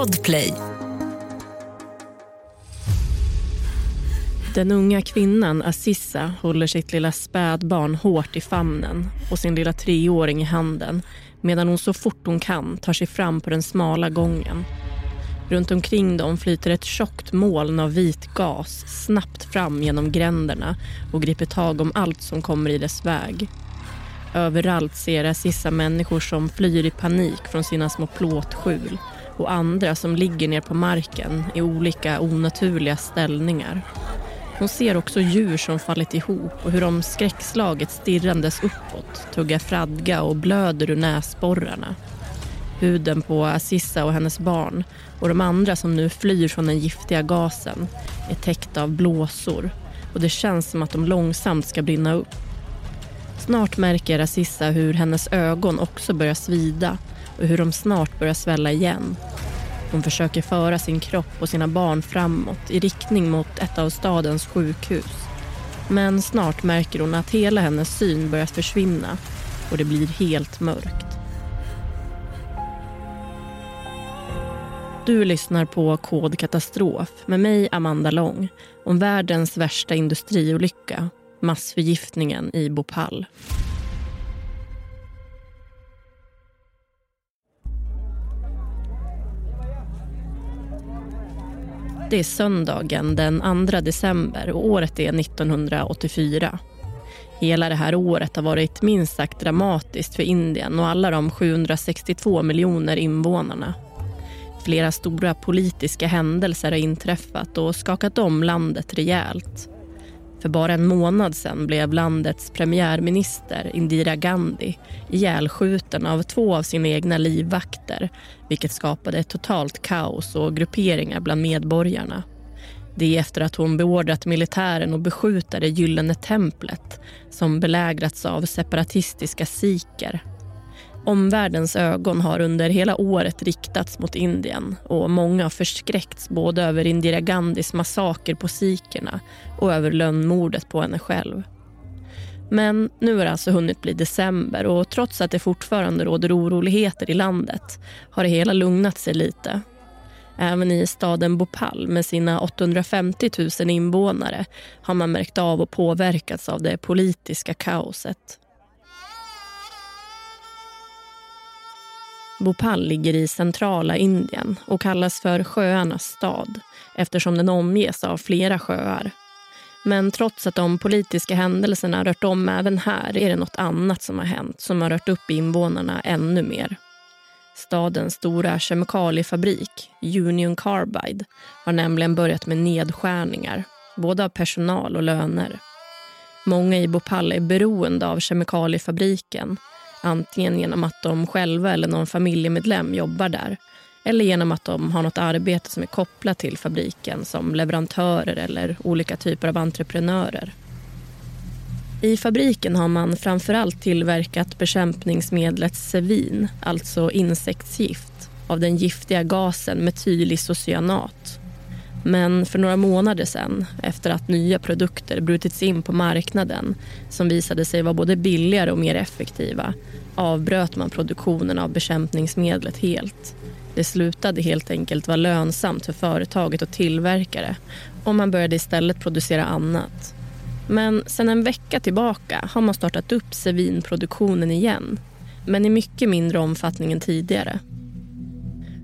Podplay. Den unga kvinnan Assissa håller sitt lilla spädbarn hårt i famnen och sin lilla treåring i handen medan hon så fort hon kan tar sig fram på den smala gången. Runt omkring dem flyter ett tjockt moln av vit gas snabbt fram genom gränderna och griper tag om allt som kommer i dess väg. Överallt ser Assissa människor som flyr i panik från sina små plåtskjul och andra som ligger ner på marken i olika onaturliga ställningar. Hon ser också djur som fallit ihop och hur de skräckslaget stirrandes uppåt tuggar fradga och blöder ur näsborrarna. Huden på Assissa och hennes barn och de andra som nu flyr från den giftiga gasen är täckta av blåsor och det känns som att de långsamt ska brinna upp. Snart märker Assissa hur hennes ögon också börjar svida och hur de snart börjar svälla igen. Hon försöker föra sin kropp och sina barn framåt i riktning mot ett av stadens sjukhus. Men snart märker hon att hela hennes syn börjar försvinna och det blir helt mörkt. Du lyssnar på Kod katastrof med mig, Amanda Lång om världens värsta industriolycka, massförgiftningen i Bhopal. Det är söndagen den 2 december och året är 1984. Hela det här året har varit minst sagt dramatiskt för Indien och alla de 762 miljoner invånarna. Flera stora politiska händelser har inträffat och skakat om landet rejält. För bara en månad sen blev landets premiärminister Indira Gandhi ihjälskjuten av två av sina egna livvakter vilket skapade ett totalt kaos och grupperingar bland medborgarna. Det är efter att hon beordrat militären att beskjuta det gyllene templet som belägrats av separatistiska sikher Omvärldens ögon har under hela året riktats mot Indien och många har förskräckts både över Indira Gandhis massaker på sikerna och över lönnmordet på henne själv. Men nu har det alltså hunnit bli december och trots att det fortfarande råder oroligheter i landet har det hela lugnat sig lite. Även i staden Bhopal med sina 850 000 invånare har man märkt av och påverkats av det politiska kaoset. Bhopal ligger i centrala Indien och kallas för sjöarnas stad eftersom den omges av flera sjöar. Men trots att de politiska händelserna rört om även här är det något annat som har hänt som har rört upp invånarna ännu mer. Stadens stora kemikaliefabrik, Union Carbide har nämligen börjat med nedskärningar, både av personal och löner. Många i Bhopal är beroende av kemikaliefabriken Antingen genom att de själva eller någon familjemedlem jobbar där eller genom att de har något arbete som är kopplat till fabriken som leverantörer eller olika typer av entreprenörer. I fabriken har man framförallt tillverkat bekämpningsmedlet Sevin, alltså insektsgift, av den giftiga gasen metylisocyanat men för några månader sedan, efter att nya produkter brutits in på marknaden som visade sig vara både billigare och mer effektiva avbröt man produktionen av bekämpningsmedlet helt. Det slutade helt enkelt vara lönsamt för företaget och tillverkare och man började istället producera annat. Men sen en vecka tillbaka har man startat upp Sevinproduktionen igen men i mycket mindre omfattning än tidigare.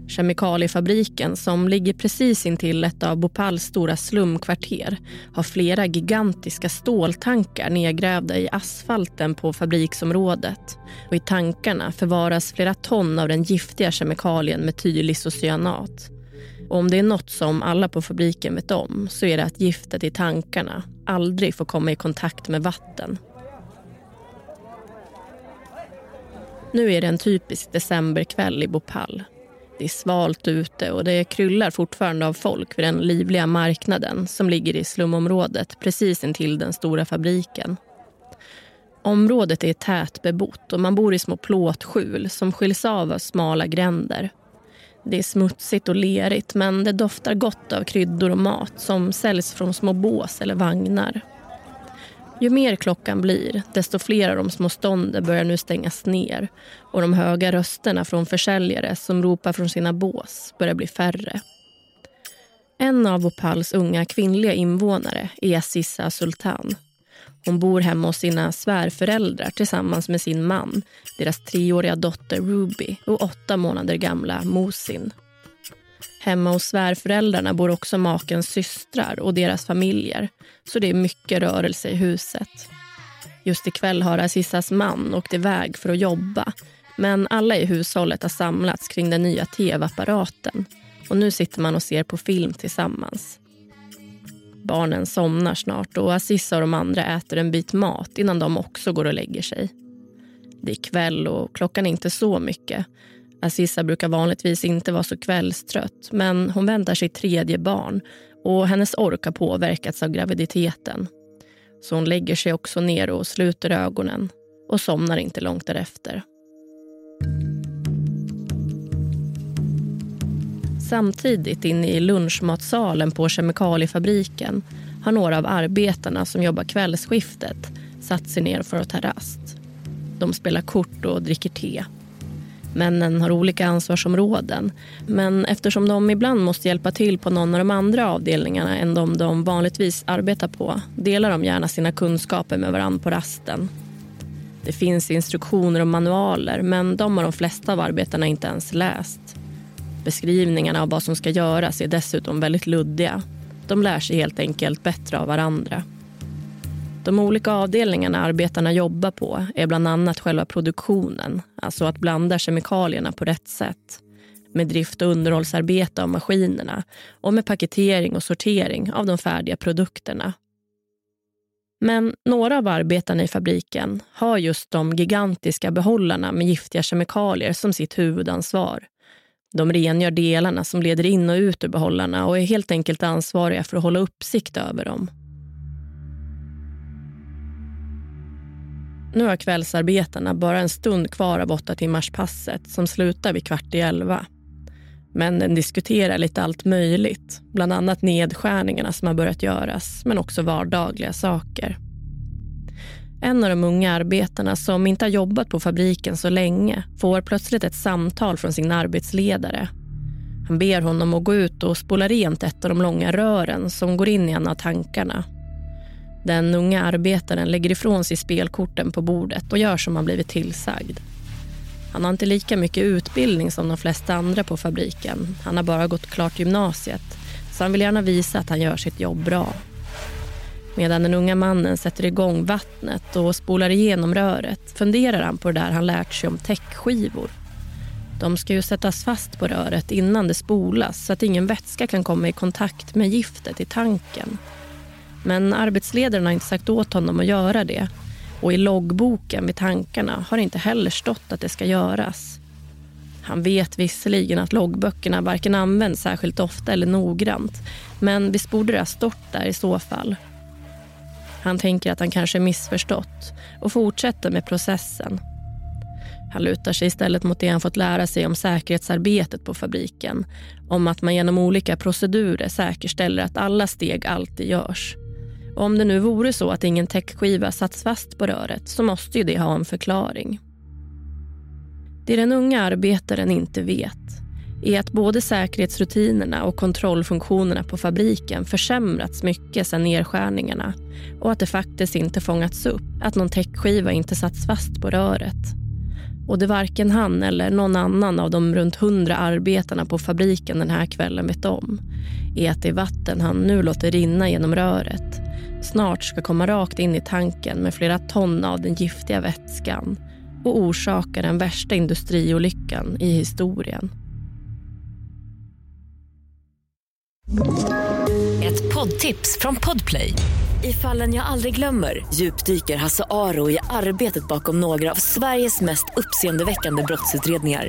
Kemikaliefabriken som ligger precis intill ett av Bhopals stora slumkvarter har flera gigantiska ståltankar nedgrävda i asfalten på fabriksområdet. Och I tankarna förvaras flera ton av den giftiga kemikalien metylisocyanat. Och om det är något som alla på fabriken vet om så är det att giftet i tankarna aldrig får komma i kontakt med vatten. Nu är det en typisk decemberkväll i Bhopal det är svalt ute och det kryllar fortfarande av folk vid den livliga marknaden som ligger i slumområdet precis intill den stora fabriken. Området är tätbebott och man bor i små plåtskjul som skiljs av av smala gränder. Det är smutsigt och lerigt men det doftar gott av kryddor och mat som säljs från små bås eller vagnar. Ju mer klockan blir, desto fler av de små stånden börjar nu stängas ner och de höga rösterna från försäljare som ropar från sina bås börjar bli färre. En av Bhopals unga kvinnliga invånare är Sissa Sultan. Hon bor hemma hos sina svärföräldrar tillsammans med sin man, deras treåriga dotter Ruby och åtta månader gamla Mosin. Hemma hos svärföräldrarna bor också makens systrar och deras familjer så det är mycket rörelse i huset. Just ikväll har Azizas man åkt iväg för att jobba men alla i hushållet har samlats kring den nya tv-apparaten och nu sitter man och ser på film tillsammans. Barnen somnar snart och Aziza och de andra äter en bit mat innan de också går och lägger sig. Det är kväll och klockan är inte så mycket Aziza brukar vanligtvis inte vara så kvällstrött men hon väntar sitt tredje barn och hennes ork har påverkats av graviditeten. Så hon lägger sig också ner och sluter ögonen och somnar inte långt därefter. Samtidigt inne i lunchmatsalen på kemikaliefabriken har några av arbetarna som jobbar kvällsskiftet satt sig ner för att ta rast. De spelar kort och dricker te. Männen har olika ansvarsområden. Men eftersom de ibland måste hjälpa till på någon av de andra avdelningarna än de de vanligtvis arbetar på delar de gärna sina kunskaper med varandra på rasten. Det finns instruktioner och manualer men de har de flesta av arbetarna inte ens läst. Beskrivningarna av vad som ska göras är dessutom väldigt luddiga. De lär sig helt enkelt bättre av varandra. De olika avdelningarna arbetarna jobbar på är bland annat själva produktionen, alltså att blanda kemikalierna på rätt sätt med drift och underhållsarbete av maskinerna och med paketering och sortering av de färdiga produkterna. Men några av arbetarna i fabriken har just de gigantiska behållarna med giftiga kemikalier som sitt huvudansvar. De rengör delarna som leder in och ut ur behållarna och är helt enkelt ansvariga för att hålla uppsikt över dem. Nu har kvällsarbetarna bara en stund kvar av åtta timmars passet som slutar vid kvart i elva. Männen diskuterar lite allt möjligt, bland annat nedskärningarna som har börjat göras, men också vardagliga saker. En av de unga arbetarna som inte har jobbat på fabriken så länge får plötsligt ett samtal från sin arbetsledare. Han ber honom att gå ut och spola rent ett av de långa rören som går in i en av tankarna den unga arbetaren lägger ifrån sig spelkorten på bordet och gör som han blivit tillsagd. Han har inte lika mycket utbildning som de flesta andra på fabriken. Han har bara gått klart gymnasiet, så han vill gärna visa att han gör sitt jobb bra. Medan den unga mannen sätter igång vattnet och spolar igenom röret funderar han på det där han lärt sig om täckskivor. De ska ju sättas fast på röret innan det spolas så att ingen vätska kan komma i kontakt med giftet i tanken. Men arbetsledaren har inte sagt åt honom att göra det. Och i loggboken vid tankarna har det inte heller stått att det ska göras. Han vet visserligen att loggböckerna varken används särskilt ofta eller noggrant. Men visst borde det ha stått där i så fall. Han tänker att han kanske missförstått och fortsätter med processen. Han lutar sig istället mot det han fått lära sig om säkerhetsarbetet på fabriken. Om att man genom olika procedurer säkerställer att alla steg alltid görs. Och om det nu vore så att ingen täckskiva satts fast på röret så måste ju det ha en förklaring. Det den unga arbetaren inte vet är att både säkerhetsrutinerna och kontrollfunktionerna på fabriken försämrats mycket sedan nedskärningarna och att det faktiskt inte fångats upp att någon täckskiva inte satts fast på röret. Och det varken han eller någon annan av de runt hundra arbetarna på fabriken den här kvällen vet om är att det vatten han nu låter rinna genom röret snart ska komma rakt in i tanken med flera ton av den giftiga vätskan och orsaka den värsta industriolyckan i historien. Ett poddtips från Podplay. I fallen jag aldrig glömmer djupdyker Hasse Aro i arbetet bakom några av Sveriges mest uppseendeväckande brottsutredningar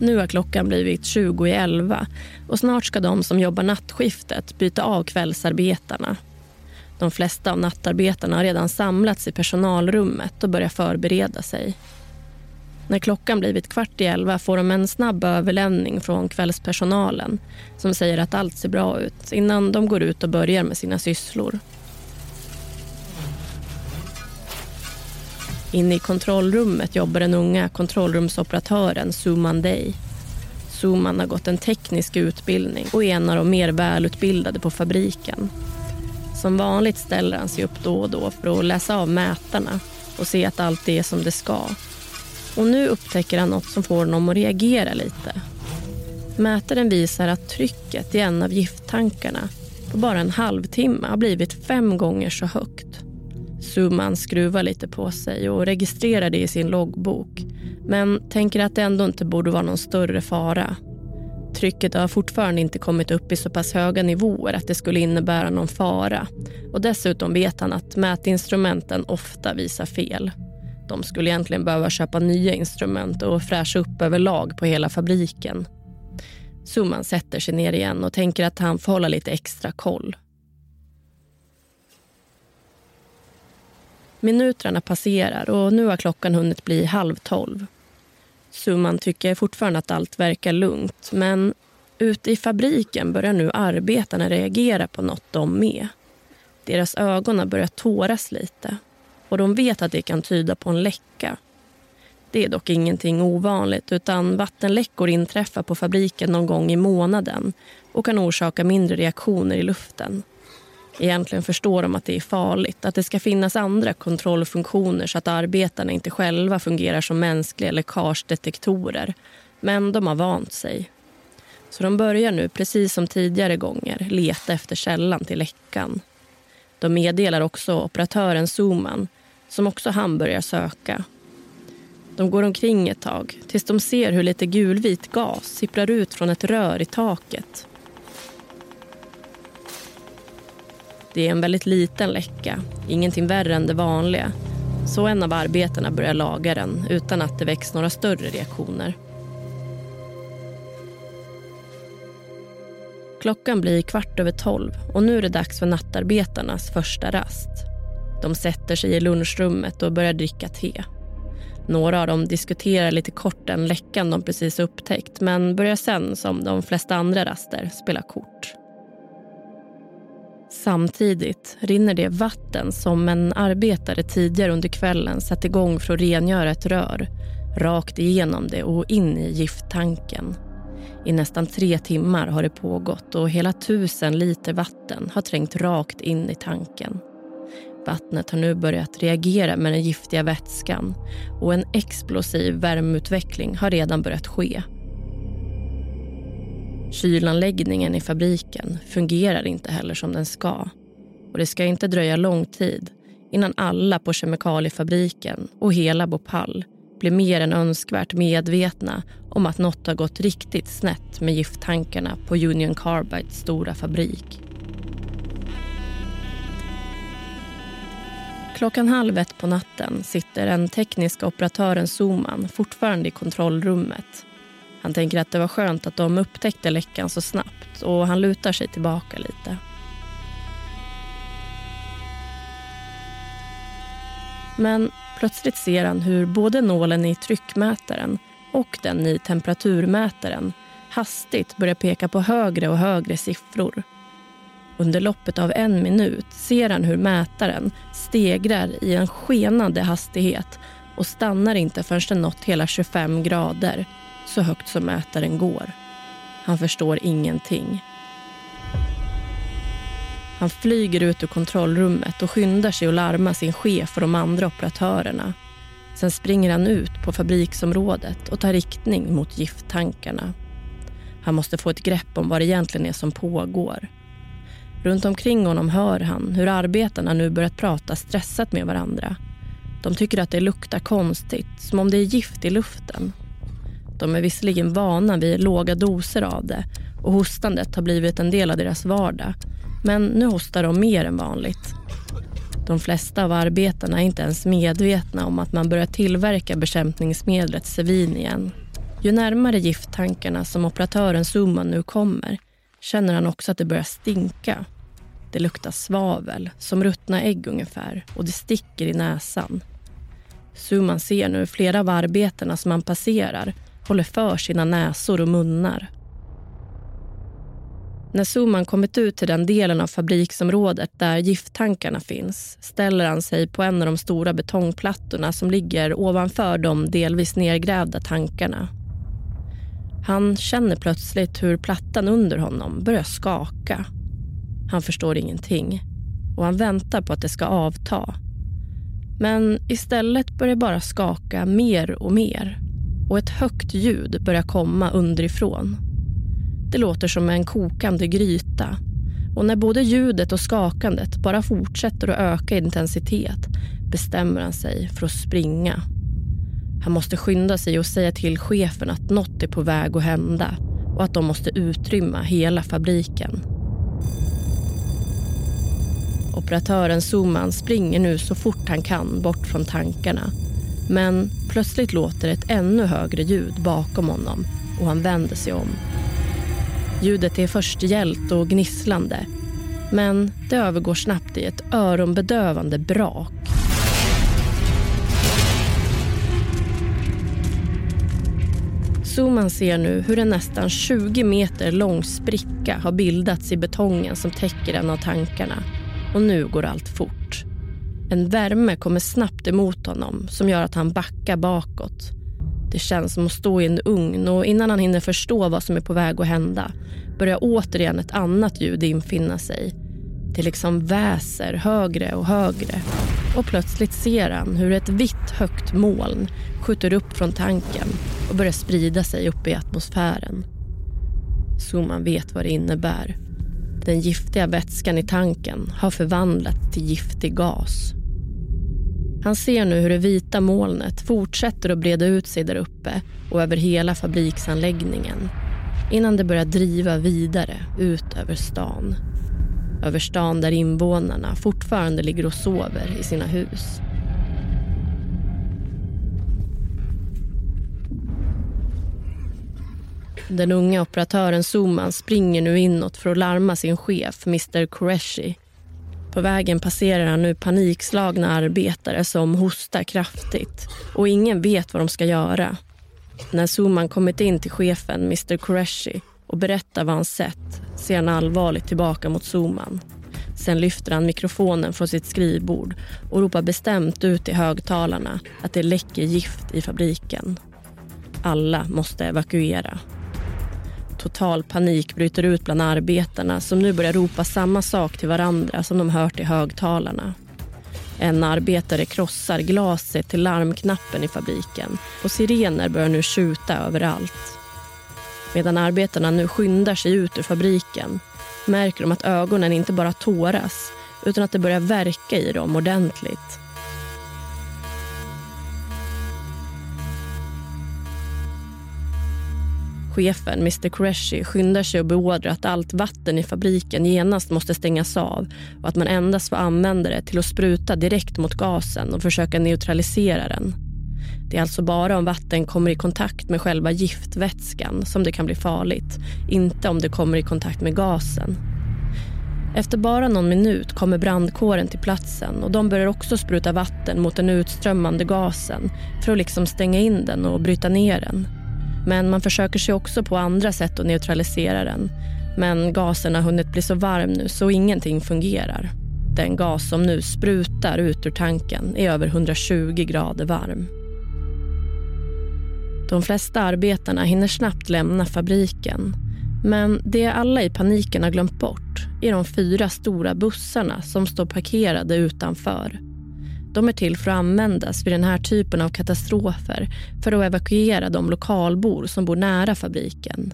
Nu har klockan blivit 20 i 11 och snart ska de som jobbar nattskiftet byta av kvällsarbetarna. De flesta av nattarbetarna har redan samlats i personalrummet och börjar förbereda sig. När klockan blivit kvart i elva får de en snabb överlämning från kvällspersonalen som säger att allt ser bra ut innan de går ut och börjar med sina sysslor. Inne i kontrollrummet jobbar den unga kontrollrumsoperatören Suman Day. Suman har gått en teknisk utbildning och är en av de mer välutbildade på fabriken. Som vanligt ställer han sig upp då och då för att läsa av mätarna och se att allt är som det ska. Och nu upptäcker han något som får honom att reagera lite. Mätaren visar att trycket i en av gifttankarna på bara en halvtimme har blivit fem gånger så högt. Suman skruvar lite på sig och registrerar det i sin loggbok men tänker att det ändå inte borde vara någon större fara. Trycket har fortfarande inte kommit upp i så pass höga nivåer att det skulle innebära någon fara. Och Dessutom vet han att mätinstrumenten ofta visar fel. De skulle egentligen behöva köpa nya instrument och fräscha upp överlag på hela fabriken. Suman sätter sig ner igen och tänker att han får hålla lite extra koll. Minuterna passerar och nu har klockan hunnit bli halv tolv. Summan tycker fortfarande att allt verkar lugnt men ute i fabriken börjar nu arbetarna reagera på något de med. Deras ögon har börjat tåras lite och de vet att det kan tyda på en läcka. Det är dock ingenting ovanligt utan vattenläckor inträffar på fabriken någon gång i månaden och kan orsaka mindre reaktioner i luften. Egentligen förstår de att det är farligt, att det ska finnas andra kontrollfunktioner så att arbetarna inte själva fungerar som mänskliga läckagedetektorer. Men de har vant sig. Så de börjar nu, precis som tidigare gånger, leta efter källan till läckan. De meddelar också operatören Zuman, som också han börjar söka. De går omkring ett tag tills de ser hur lite gulvit gas sipprar ut från ett rör i taket Det är en väldigt liten läcka, ingenting värre än det vanliga. Så en av arbetarna börjar laga den utan att det väcks några större reaktioner. Klockan blir kvart över tolv och nu är det dags för nattarbetarnas första rast. De sätter sig i lunchrummet och börjar dricka te. Några av dem diskuterar lite kort den läckan de precis upptäckt men börjar sen, som de flesta andra raster, spela kort. Samtidigt rinner det vatten som en arbetare tidigare under kvällen satt igång för att rengöra ett rör rakt igenom det och in i gifttanken. I nästan tre timmar har det pågått och hela tusen liter vatten har trängt rakt in i tanken. Vattnet har nu börjat reagera med den giftiga vätskan och en explosiv värmeutveckling har redan börjat ske. Kylanläggningen i fabriken fungerar inte heller som den ska. Och det ska inte dröja lång tid innan alla på kemikaliefabriken och hela Bhopal blir mer än önskvärt medvetna om att något har gått riktigt snett med gifttankarna på Union Carbides stora fabrik. Klockan halv ett på natten sitter den tekniska operatören Zoman fortfarande i kontrollrummet han tänker att det var skönt att de upptäckte läckan så snabbt och han lutar sig tillbaka lite. Men plötsligt ser han hur både nålen i tryckmätaren och den i temperaturmätaren hastigt börjar peka på högre och högre siffror. Under loppet av en minut ser han hur mätaren stegrar i en skenande hastighet och stannar inte förrän den nått hela 25 grader så högt som mätaren går. Han förstår ingenting. Han flyger ut ur kontrollrummet och skyndar sig att larma sin chef och de andra operatörerna. Sen springer han ut på fabriksområdet och tar riktning mot gifttankarna. Han måste få ett grepp om vad det egentligen är som pågår. Runt omkring honom hör han hur arbetarna nu börjat prata stressat med varandra. De tycker att det luktar konstigt, som om det är gift i luften. De är visserligen vana vid låga doser av det och hostandet har blivit en del av deras vardag. Men nu hostar de mer än vanligt. De flesta av arbetarna är inte ens medvetna om att man börjar tillverka bekämpningsmedlet Sevin igen. Ju närmare gifttankarna som operatören Suman nu kommer känner han också att det börjar stinka. Det luktar svavel, som ruttna ägg ungefär och det sticker i näsan. Suman ser nu flera av arbetarna som han passerar håller för sina näsor och munnar. När Suman kommit ut till den delen av fabriksområdet där gifttankarna finns ställer han sig på en av de stora betongplattorna som ligger ovanför de delvis nedgrävda tankarna. Han känner plötsligt hur plattan under honom börjar skaka. Han förstår ingenting och han väntar på att det ska avta. Men istället börjar det bara skaka mer och mer och ett högt ljud börjar komma underifrån. Det låter som en kokande gryta och när både ljudet och skakandet bara fortsätter att öka i intensitet bestämmer han sig för att springa. Han måste skynda sig och säga till chefen att något är på väg att hända och att de måste utrymma hela fabriken. Operatören Suman springer nu så fort han kan bort från tankarna. Men plötsligt låter ett ännu högre ljud bakom honom och han vänder sig om. Ljudet är först gällt och gnisslande men det övergår snabbt i ett öronbedövande brak. Suman ser nu hur en nästan 20 meter lång spricka har bildats i betongen som täcker en av tankarna. Och nu går allt fort. En värme kommer snabbt emot honom som gör att han backar bakåt. Det känns som att stå i en ugn och innan han hinner förstå vad som är på väg att hända börjar återigen ett annat ljud infinna sig. Det liksom väser högre och högre och plötsligt ser han hur ett vitt högt moln skjuter upp från tanken och börjar sprida sig upp i atmosfären. Så man vet vad det innebär. Den giftiga vätskan i tanken har förvandlats till giftig gas. Han ser nu hur det vita molnet fortsätter att breda ut sig där uppe och över hela fabriksanläggningen innan det börjar driva vidare ut över stan. Över stan där invånarna fortfarande ligger och sover i sina hus. Den unga operatören Suman springer nu inåt för att larma sin chef, Mr Qureshi. På vägen passerar han nu panikslagna arbetare som hostar kraftigt och ingen vet vad de ska göra. När Suman kommit in till chefen, Mr Qureshi och berättar vad han sett ser han allvarligt tillbaka mot Suman. Sen lyfter han mikrofonen från sitt skrivbord och ropar bestämt ut i högtalarna att det läcker gift i fabriken. Alla måste evakuera. Total panik bryter ut bland arbetarna som nu börjar ropa samma sak till varandra som de hört i högtalarna. En arbetare krossar glaset till larmknappen i fabriken och sirener börjar nu skjuta överallt. Medan arbetarna nu skyndar sig ut ur fabriken märker de att ögonen inte bara tåras utan att det börjar verka i dem ordentligt. Chefen, Mr Qureshi, skyndar sig och beordrar att allt vatten i fabriken genast måste stängas av och att man endast får använda det till att spruta direkt mot gasen och försöka neutralisera den. Det är alltså bara om vatten kommer i kontakt med själva giftvätskan som det kan bli farligt, inte om det kommer i kontakt med gasen. Efter bara någon minut kommer brandkåren till platsen och de börjar också spruta vatten mot den utströmmande gasen för att liksom stänga in den och bryta ner den. Men man försöker sig också på andra sätt att neutralisera den. Men gasen har hunnit bli så varm nu så ingenting fungerar. Den gas som nu sprutar ut ur tanken är över 120 grader varm. De flesta arbetarna hinner snabbt lämna fabriken. Men det alla i paniken har glömt bort är de fyra stora bussarna som står parkerade utanför. De är till för att användas vid den här typen av katastrofer för att evakuera de lokalbor som bor nära fabriken.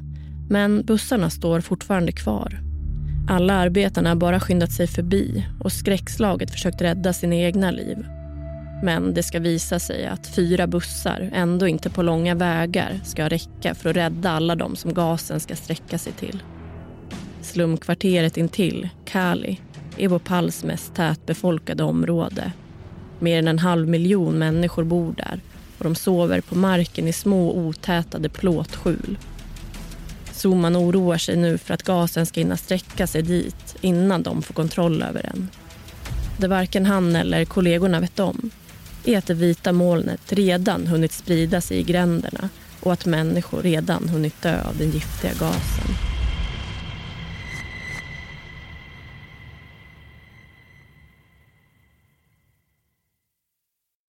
Men bussarna står fortfarande kvar. Alla arbetarna har bara skyndat sig förbi och skräckslaget försökt rädda sina egna liv. Men det ska visa sig att fyra bussar ändå inte på långa vägar ska räcka för att rädda alla de som gasen ska sträcka sig till. Slumkvarteret intill, Kali, är Bhopals mest tätbefolkade område Mer än en halv miljon människor bor där och de sover på marken i små otätade plåtskjul. Soman oroar sig nu för att gasen ska hinna sträcka sig dit innan de får kontroll över den. Det varken han eller kollegorna vet om är att det vita molnet redan hunnit sprida sig i gränderna och att människor redan hunnit dö av den giftiga gasen.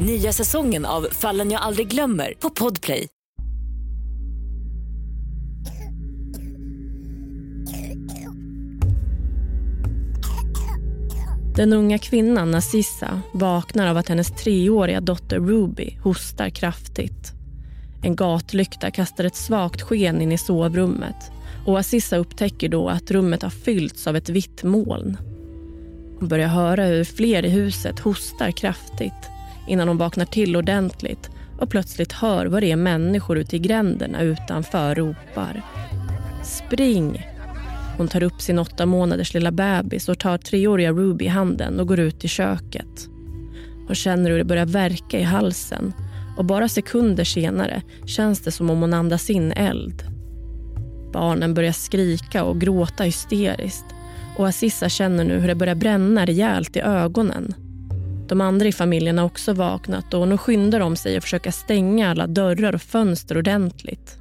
Nya säsongen av Fallen jag aldrig glömmer på Podplay. Den unga kvinnan Nassissa vaknar av att hennes treåriga dotter Ruby hostar kraftigt. En gatlykta kastar ett svagt sken in i sovrummet och Assissa upptäcker då att rummet har fyllts av ett vitt moln. Hon börjar höra hur fler i huset hostar kraftigt innan hon vaknar till ordentligt och plötsligt hör vad det är människor ute i gränderna utanför ropar. Spring! Hon tar upp sin åtta månaders lilla bebis och tar treåriga Ruby i handen och går ut i köket. Hon känner hur det börjar verka i halsen och bara sekunder senare känns det som om hon andas in eld. Barnen börjar skrika och gråta hysteriskt och Assissa känner nu hur det börjar bränna rejält i ögonen. De andra i familjen har också vaknat och nu skyndar de sig att försöka stänga alla dörrar och fönster ordentligt.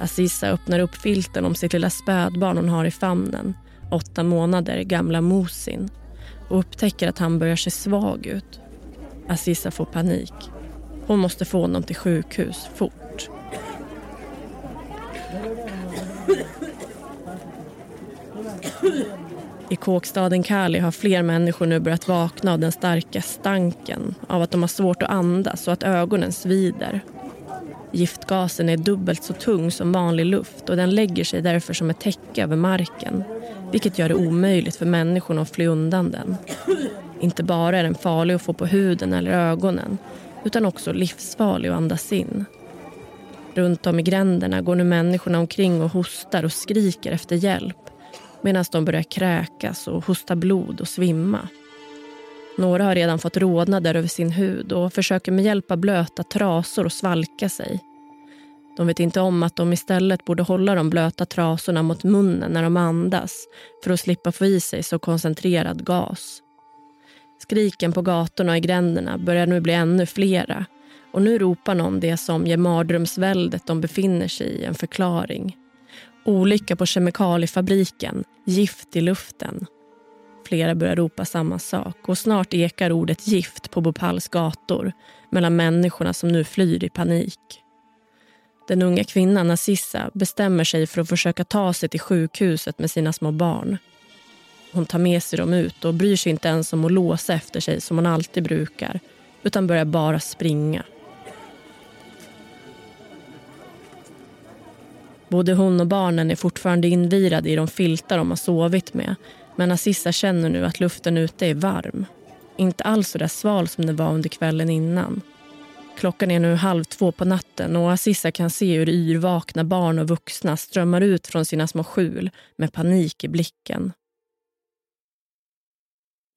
Aziza öppnar upp filten om sitt lilla spädbarn hon har i famnen, åtta månader gamla Mosin och upptäcker att han börjar se svag ut. Aziza får panik. Hon måste få honom till sjukhus fort. I kåkstaden Kali har fler människor nu börjat vakna av den starka stanken av att de har svårt att andas och att ögonen svider. Giftgasen är dubbelt så tung som vanlig luft och den lägger sig därför som ett täcke över marken vilket gör det omöjligt för människorna att fly undan den. Inte bara är den farlig att få på huden eller ögonen utan också livsfarlig att andas in. Runt om i gränderna går nu människorna omkring och hostar och skriker efter hjälp medan de börjar kräkas och hosta blod och svimma. Några har redan fått rodnader över sin hud och försöker med hjälp av blöta trasor att svalka sig. De vet inte om att de istället borde hålla de blöta trasorna mot munnen när de andas för att slippa få i sig så koncentrerad gas. Skriken på gatorna och i gränderna börjar nu bli ännu flera och nu ropar någon det som ger mardrömsväldet de befinner sig i en förklaring. Olycka på kemikaliefabriken, gift i luften. Flera börjar ropa samma sak och snart ekar ordet gift på Bhopals gator mellan människorna som nu flyr i panik. Den unga kvinnan Assissa bestämmer sig för att försöka ta sig till sjukhuset med sina små barn. Hon tar med sig dem ut och bryr sig inte ens om att låsa efter sig som hon alltid brukar utan börjar bara springa. Både hon och barnen är fortfarande invirade i de filtar de har sovit med men Assisa känner nu att luften ute är varm. Inte alls så där sval som det var under kvällen innan. Klockan är nu halv två på natten och Assisa kan se hur yrvakna barn och vuxna strömmar ut från sina små skjul med panik i blicken.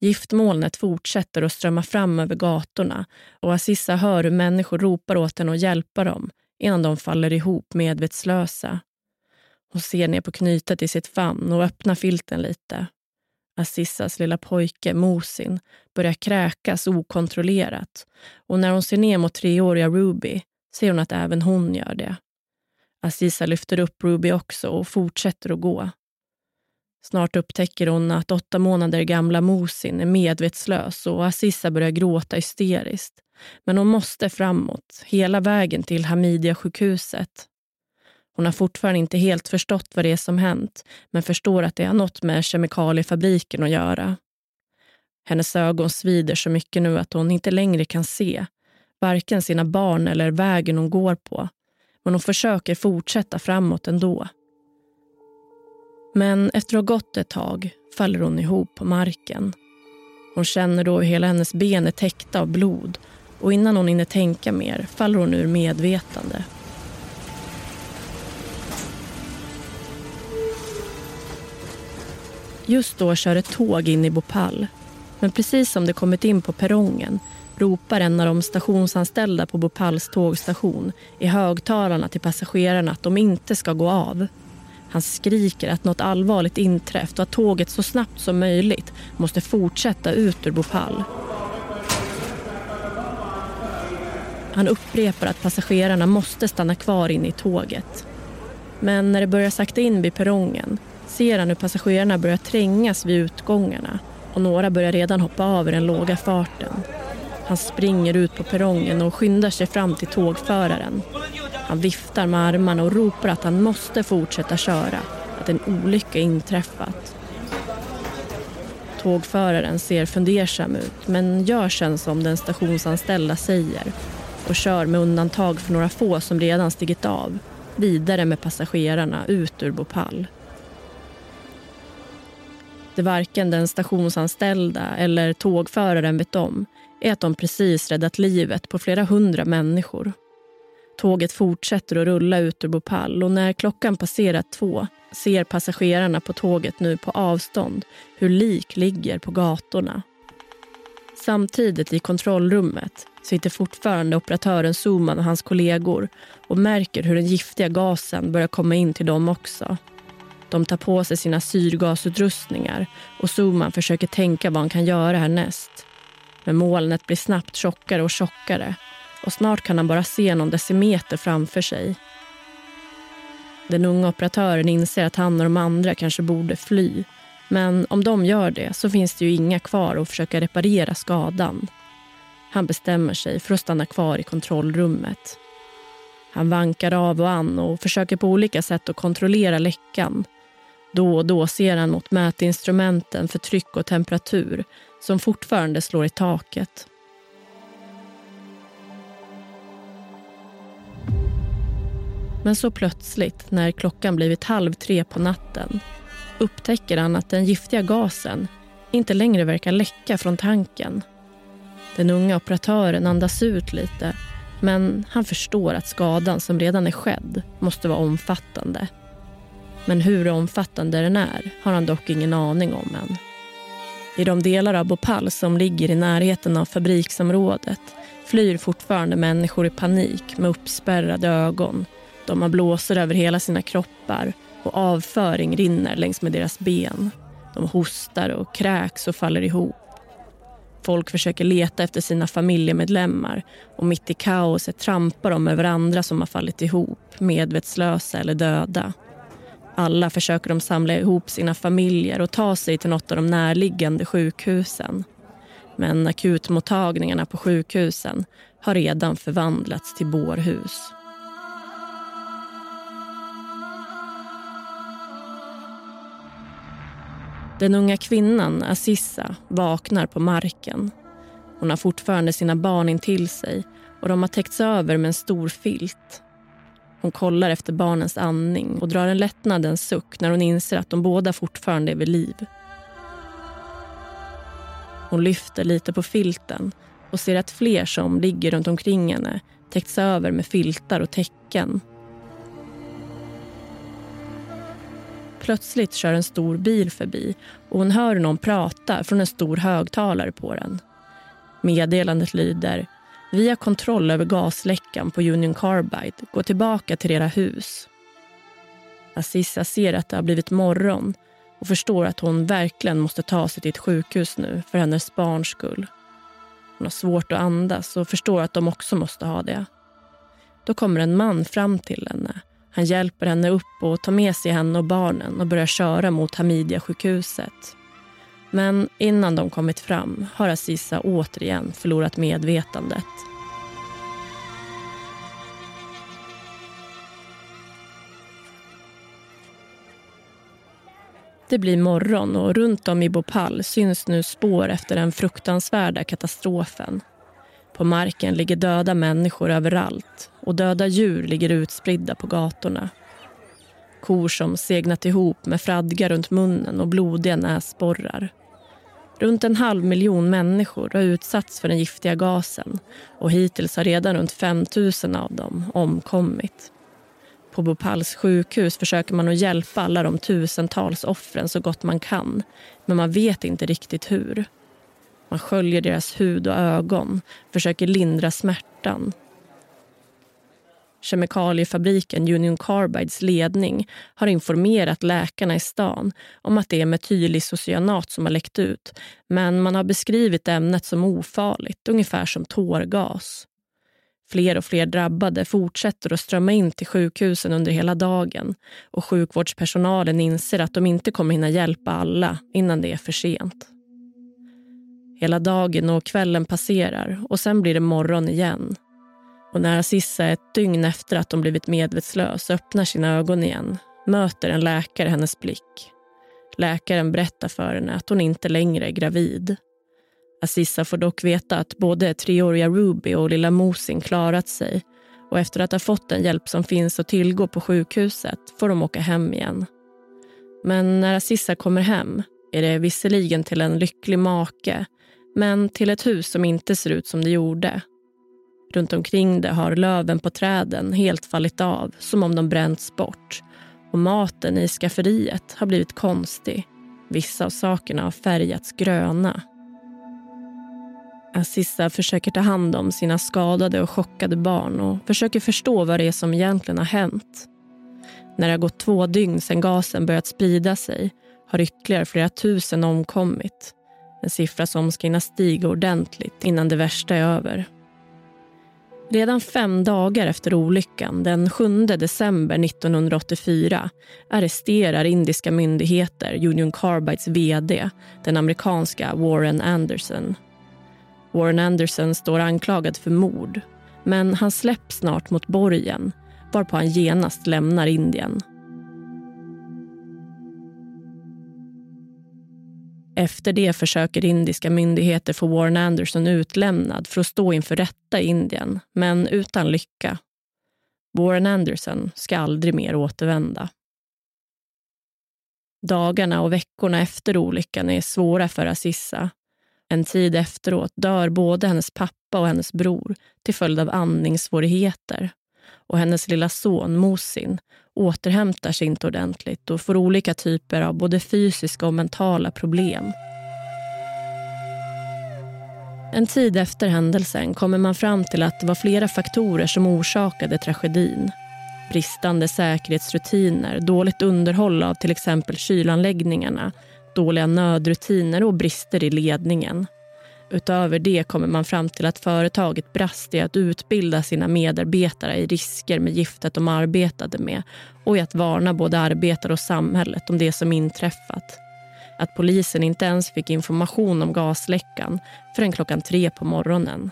Giftmolnet fortsätter att strömma fram över gatorna och Assisa hör hur människor ropar åt henne att hjälpa dem innan de faller ihop medvetslösa. Hon ser ner på knytet i sitt famn och öppnar filten lite. Assissas lilla pojke Mosin börjar kräkas okontrollerat och när hon ser ner mot treåriga Ruby ser hon att även hon gör det. Assisa lyfter upp Ruby också och fortsätter att gå. Snart upptäcker hon att åtta månader gamla Mosin är medvetslös och Assisa börjar gråta hysteriskt. Men hon måste framåt, hela vägen till Hamidia-sjukhuset. Hon har fortfarande inte helt förstått vad det är som hänt men förstår att det har något med kemikaliefabriken att göra. Hennes ögon svider så mycket nu att hon inte längre kan se varken sina barn eller vägen hon går på. men hon försöker fortsätta framåt ändå. Men efter att ha gått ett tag faller hon ihop på marken. Hon känner då hur hela hennes ben är täckta av blod och innan hon hinner tänka mer faller hon ur medvetande. Just då kör ett tåg in i Bhopal. Men precis som det kommit in på perrongen ropar en av de stationsanställda på Bhopals tågstation i högtalarna till passagerarna att de inte ska gå av. Han skriker att något allvarligt inträffat och att tåget så snabbt som möjligt måste fortsätta ut ur Bhopal. Han upprepar att passagerarna måste stanna kvar inne i tåget. Men när det börjar sakta in vid perrongen ser han hur passagerarna börjar trängas vid utgångarna och några börjar redan hoppa av i den låga farten. Han springer ut på perrongen och skyndar sig fram till tågföraren. Han viftar med armarna och ropar att han måste fortsätta köra, att en olycka inträffat. Tågföraren ser fundersam ut men gör sen som den stationsanställda säger och kör med undantag för några få som redan stigit av vidare med passagerarna ut ur Bhopal. Det varken den stationsanställda eller tågföraren vet om är att de precis räddat livet på flera hundra människor. Tåget fortsätter att rulla ut ur Bhopal och när klockan passerat två ser passagerarna på tåget nu på avstånd hur lik ligger på gatorna. Samtidigt i kontrollrummet sitter fortfarande operatören Suman och hans kollegor och märker hur den giftiga gasen börjar komma in till dem också. De tar på sig sina syrgasutrustningar och Suman försöker tänka vad han kan göra härnäst. Men molnet blir snabbt tjockare och tjockare och snart kan han bara se någon decimeter framför sig. Den unga operatören inser att han och de andra kanske borde fly. Men om de gör det så finns det ju inga kvar att försöka reparera skadan. Han bestämmer sig för att stanna kvar i kontrollrummet. Han vankar av och an och försöker på olika sätt att kontrollera läckan. Då och då ser han mot mätinstrumenten för tryck och temperatur som fortfarande slår i taket. Men så plötsligt, när klockan blivit halv tre på natten upptäcker han att den giftiga gasen inte längre verkar läcka från tanken. Den unga operatören andas ut lite men han förstår att skadan som redan är skedd måste vara omfattande. Men hur omfattande den är har han dock ingen aning om än. I de delar av Bhopal som ligger i närheten av fabriksområdet flyr fortfarande människor i panik med uppspärrade ögon. De har blåsor över hela sina kroppar och avföring rinner längs med deras ben. De hostar och kräks och faller ihop. Folk försöker leta efter sina familjemedlemmar och mitt i kaoset trampar de över andra som har fallit ihop, medvetslösa eller döda. Alla försöker de samla ihop sina familjer och ta sig till något av de närliggande sjukhusen. Men akutmottagningarna på sjukhusen har redan förvandlats till bårhus. Den unga kvinnan, Assissa, vaknar på marken. Hon har fortfarande sina barn intill sig och de har täckts över med en stor filt. Hon kollar efter barnens andning och drar en lättnadens suck när hon inser att de båda fortfarande är vid liv. Hon lyfter lite på filten och ser att fler som ligger runt omkring henne täckts över med filtar och täcken. Plötsligt kör en stor bil förbi och hon hör någon prata från en stor högtalare på den. Meddelandet lyder vi har kontroll över gasläckan på Union Carbide. Gå tillbaka till era hus. Assisa ser att det har blivit morgon och förstår att hon verkligen måste ta sig till ett sjukhus nu för hennes barns skull. Hon har svårt att andas och förstår att de också måste ha det. Då kommer en man fram till henne. Han hjälper henne upp och tar med sig henne och barnen och börjar köra mot Hamidia-sjukhuset. Men innan de kommit fram har Aziza återigen förlorat medvetandet. Det blir morgon och runt om i Bhopal syns nu spår efter den fruktansvärda katastrofen. På marken ligger döda människor överallt och döda djur ligger utspridda på gatorna. Kor som segnat ihop med fradga runt munnen och blodiga näsborrar. Runt en halv miljon människor har utsatts för den giftiga gasen och hittills har redan runt 5 000 av dem omkommit. På Bhopals sjukhus försöker man att hjälpa alla de tusentals offren så gott man kan men man vet inte riktigt hur. Man sköljer deras hud och ögon, försöker lindra smärtan Kemikaliefabriken Union Carbides ledning har informerat läkarna i stan om att det är metylisocyanat som har läckt ut men man har beskrivit ämnet som ofarligt, ungefär som tårgas. Fler och fler drabbade fortsätter att strömma in till sjukhusen under hela dagen och sjukvårdspersonalen inser att de inte kommer hinna hjälpa alla innan det är för sent. Hela dagen och kvällen passerar och sen blir det morgon igen och när Aziza ett dygn efter att hon blivit medvetslös öppnar sina ögon igen möter en läkare hennes blick. Läkaren berättar för henne att hon inte längre är gravid. Aziza får dock veta att både treåriga Ruby och lilla Mosin klarat sig och efter att ha fått den hjälp som finns att tillgå på sjukhuset får de åka hem igen. Men när Aziza kommer hem är det visserligen till en lycklig make men till ett hus som inte ser ut som det gjorde Runt omkring det har löven på träden helt fallit av, som om de bränts bort. Och maten i skafferiet har blivit konstig. Vissa av sakerna har färgats gröna. Assissa försöker ta hand om sina skadade och chockade barn och försöker förstå vad det är som egentligen har hänt. När det har gått två dygn sedan gasen börjat sprida sig har ytterligare flera tusen omkommit. En siffra som ska hinna stiga ordentligt innan det värsta är över. Redan fem dagar efter olyckan, den 7 december 1984 arresterar indiska myndigheter Union Carbides vd, den amerikanska Warren Anderson. Warren Anderson står anklagad för mord men han släpps snart mot borgen varpå han genast lämnar Indien. Efter det försöker indiska myndigheter få Warren Anderson utlämnad för att stå inför rätta i Indien, men utan lycka. Warren Anderson ska aldrig mer återvända. Dagarna och veckorna efter olyckan är svåra för Assissa. En tid efteråt dör både hennes pappa och hennes bror till följd av andningssvårigheter och hennes lilla son Mosin återhämtar sig inte ordentligt och får olika typer av både fysiska och mentala problem. En tid efter händelsen kommer man fram till att det var flera faktorer som orsakade tragedin. Bristande säkerhetsrutiner, dåligt underhåll av till exempel kylanläggningarna, dåliga nödrutiner och brister i ledningen. Utöver det kommer man fram till att företaget brast i att utbilda sina medarbetare i risker med giftet de arbetade med och i att varna både arbetare och samhället om det som inträffat. Att polisen inte ens fick information om gasläckan förrän klockan tre på morgonen.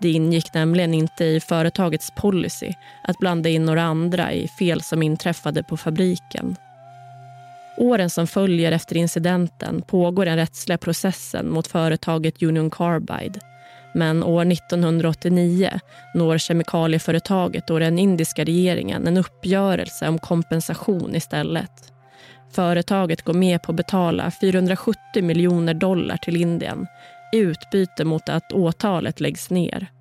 Det ingick nämligen inte i företagets policy att blanda in några andra i fel som inträffade på fabriken. Åren som följer efter incidenten pågår den rättsliga processen mot företaget Union Carbide. Men år 1989 når kemikalieföretaget och den indiska regeringen en uppgörelse om kompensation istället. Företaget går med på att betala 470 miljoner dollar till Indien i utbyte mot att åtalet läggs ner.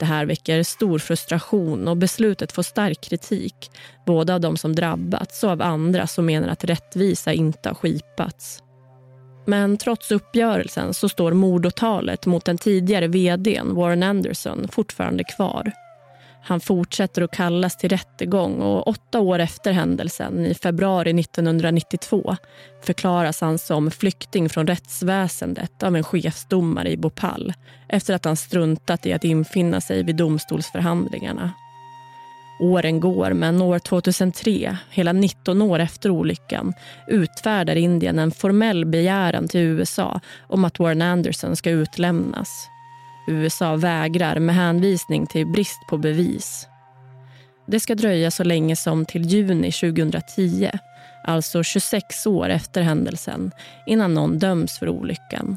Det här väcker stor frustration och beslutet får stark kritik både av de som drabbats och av andra som menar att rättvisa inte har skipats. Men trots uppgörelsen så står mordåtalet mot den tidigare vdn Warren Anderson fortfarande kvar. Han fortsätter att kallas till rättegång och åtta år efter händelsen, i februari 1992 förklaras han som flykting från rättsväsendet av en chefsdomare i Bhopal efter att han struntat i att infinna sig vid domstolsförhandlingarna. Åren går, men år 2003, hela 19 år efter olyckan utfärdar Indien en formell begäran till USA om att Warren Anderson ska utlämnas. USA vägrar med hänvisning till brist på bevis. Det ska dröja så länge som till juni 2010, alltså 26 år efter händelsen innan någon döms för olyckan.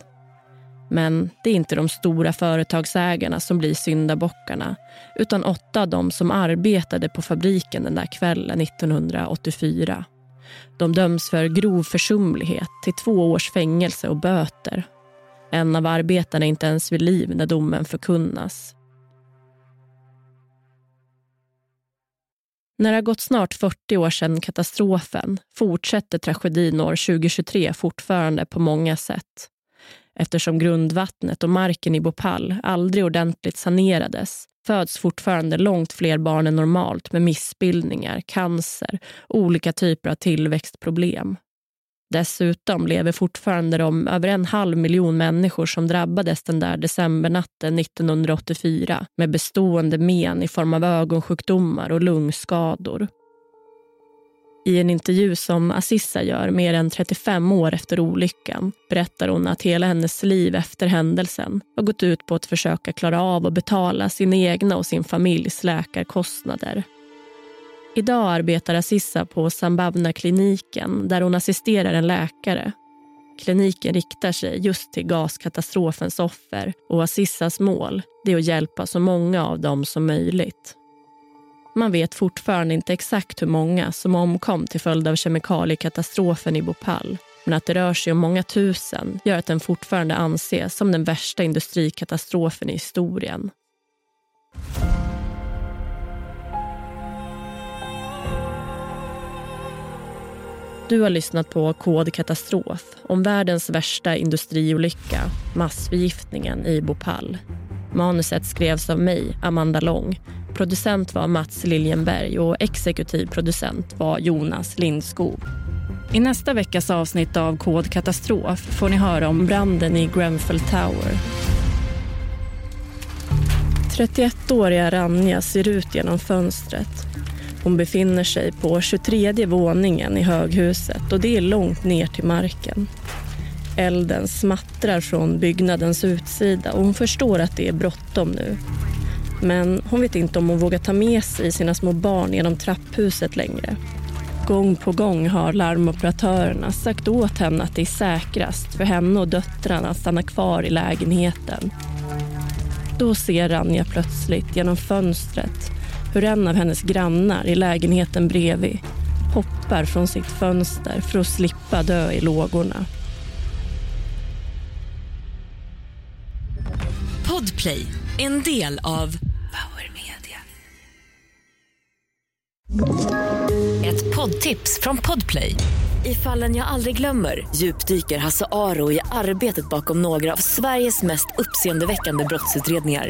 Men det är inte de stora företagsägarna som blir syndabockarna utan åtta av dem som arbetade på fabriken den där kvällen 1984. De döms för grov försumlighet till två års fängelse och böter. En av arbetarna är inte ens vid liv när domen förkunnas. När det har gått snart 40 år sedan katastrofen fortsätter tragedin år 2023 fortfarande på många sätt. Eftersom grundvattnet och marken i Bhopal aldrig ordentligt sanerades föds fortfarande långt fler barn än normalt med missbildningar, cancer och olika typer av tillväxtproblem. Dessutom lever fortfarande de över en halv miljon människor som drabbades den där decembernatten 1984 med bestående men i form av ögonsjukdomar och lungskador. I en intervju som Assissa gör mer än 35 år efter olyckan berättar hon att hela hennes liv efter händelsen har gått ut på att försöka klara av att betala sina egna och sin familjs läkarkostnader. Idag arbetar Assissa på Sambavna-kliniken där hon assisterar en läkare. Kliniken riktar sig just till gaskatastrofens offer och Assissas mål är att hjälpa så många av dem som möjligt. Man vet fortfarande inte exakt hur många som omkom till följd av kemikaliekatastrofen i Bhopal. Men att det rör sig om många tusen gör att den fortfarande anses som den värsta industrikatastrofen i historien. Du har lyssnat på Kod katastrof om världens värsta industriolycka, massförgiftningen i Bhopal. Manuset skrevs av mig, Amanda Lång. Producent var Mats Liljenberg och exekutiv producent var Jonas Lindskog. I nästa veckas avsnitt av Kod katastrof får ni höra om branden i Grenfell Tower. 31-åriga Ranja ser ut genom fönstret. Hon befinner sig på 23 våningen i höghuset och det är långt ner till marken. Elden smattrar från byggnadens utsida och hon förstår att det är bråttom nu. Men hon vet inte om hon vågar ta med sig sina små barn genom trapphuset längre. Gång på gång har larmoperatörerna sagt åt henne att det är säkrast för henne och döttrarna att stanna kvar i lägenheten. Då ser Ranja plötsligt genom fönstret hur en av hennes grannar i lägenheten bredvid hoppar från sitt fönster för att slippa dö i lågorna. Podplay, en del av Power Media. Ett poddtips från Podplay. I fallen jag aldrig glömmer djupdyker Hasse Aro i arbetet bakom några av Sveriges mest uppseendeväckande brottsutredningar